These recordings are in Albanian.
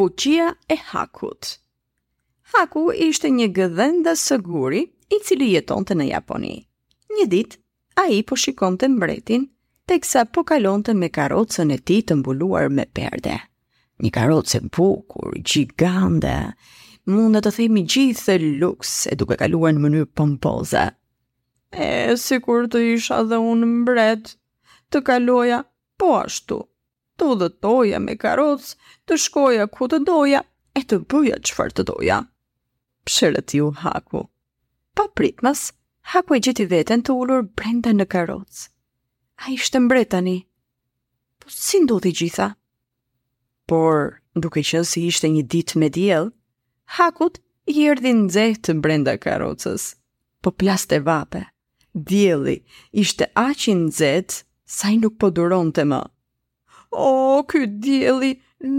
Fuqia e Hakut Haku ishte një gdhendës guri i cili jetonte në Japoni. Një ditë, ai po shikonte mbretin, teksa po kalonte me karrocën e tij të mbuluar me perde. Një karrocë e bukur, gjigante, mund të themi gjithë luks e duke kaluar në mënyrë pompoze. E, sikur të isha dhe unë mbret, të kaloja po ashtu, të udhëtoja me karrocë, të shkoja ku të doja e të bëja çfarë të doja. Psherëtiu Haku. Papritmas, Haku e gjeti veten të ulur brenda në karrocë. A ishte mbret tani? Po si ndodhi e gjitha? Por, duke qenë se ishte një ditë me diell, Hakut i erdhi nxehtë brenda karrocës. Po plaste vapa. Dielli ishte aq i nxehtë sa ai nuk po duronte më. O, ky dielli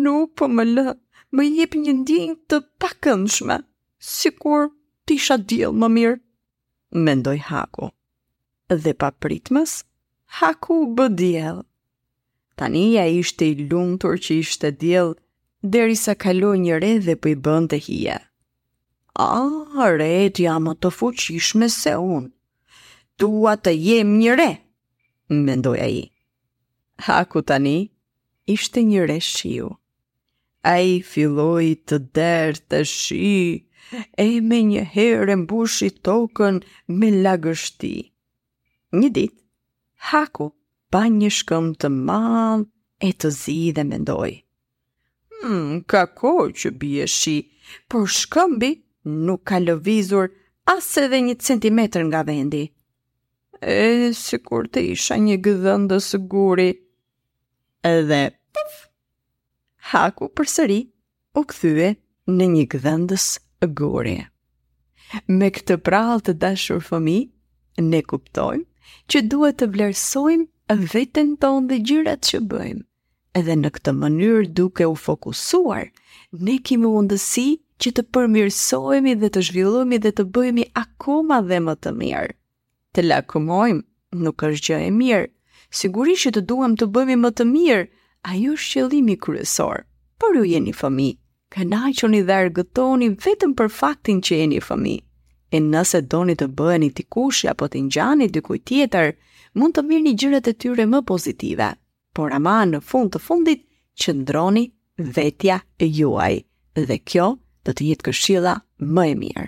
nuk po më lë, më jep një ndjenjë të pakëndshme, sikur t'isha diell më mirë, mendoi Haku. Dhe papritmas, Haku u bë diell. Tani ai ishte i lumtur që ishte diell, derisa kaloi një re dhe po i bënte hije. Ah, retë janë më të fuqishme se unë. Dua të jem një re, mendoi ai. Haku tani ishte një re shiu. Ai filloi të derdhte shi, e menjëherë e mbushi tokën me lagështi. Një ditë, Haku pa një shkëmb të madh e të zi dhe mendoi. Hmm, ka kohë që bie shi, por shkëmbi nuk ka lëvizur as edhe një centimetër nga vendi. E, sikur të isha një gdhendës guri. Edhe, puf, Haku përsëri u kthye në një gdhendës guri. Me këtë përrallë të dashur fëmijë, ne kuptojmë që duhet të vlerësojmë veten tonë dhe gjërat që bëjmë. Edhe në këtë mënyrë duke u fokusuar, ne kemi mundësi që të përmirësohemi dhe të zhvillohemi dhe të bëhemi akoma dhe më të mirë. Të lakmojmë nuk është gjë e mirë. Sigurisht që të duam të bëhemi më të mirë, ai është qëllimi kryesor. Por ju jeni fëmijë, kënaquni dhe argëtoni vetëm për faktin që jeni fëmijë. E nëse doni të bëheni dikush apo t'i ngjani dikujt tjetër, mund të merrni gjërat e tyre më pozitive. por ama në fund të fundit qëndroni vetja juaj dhe kjo do të jetë këshilla më e mirë.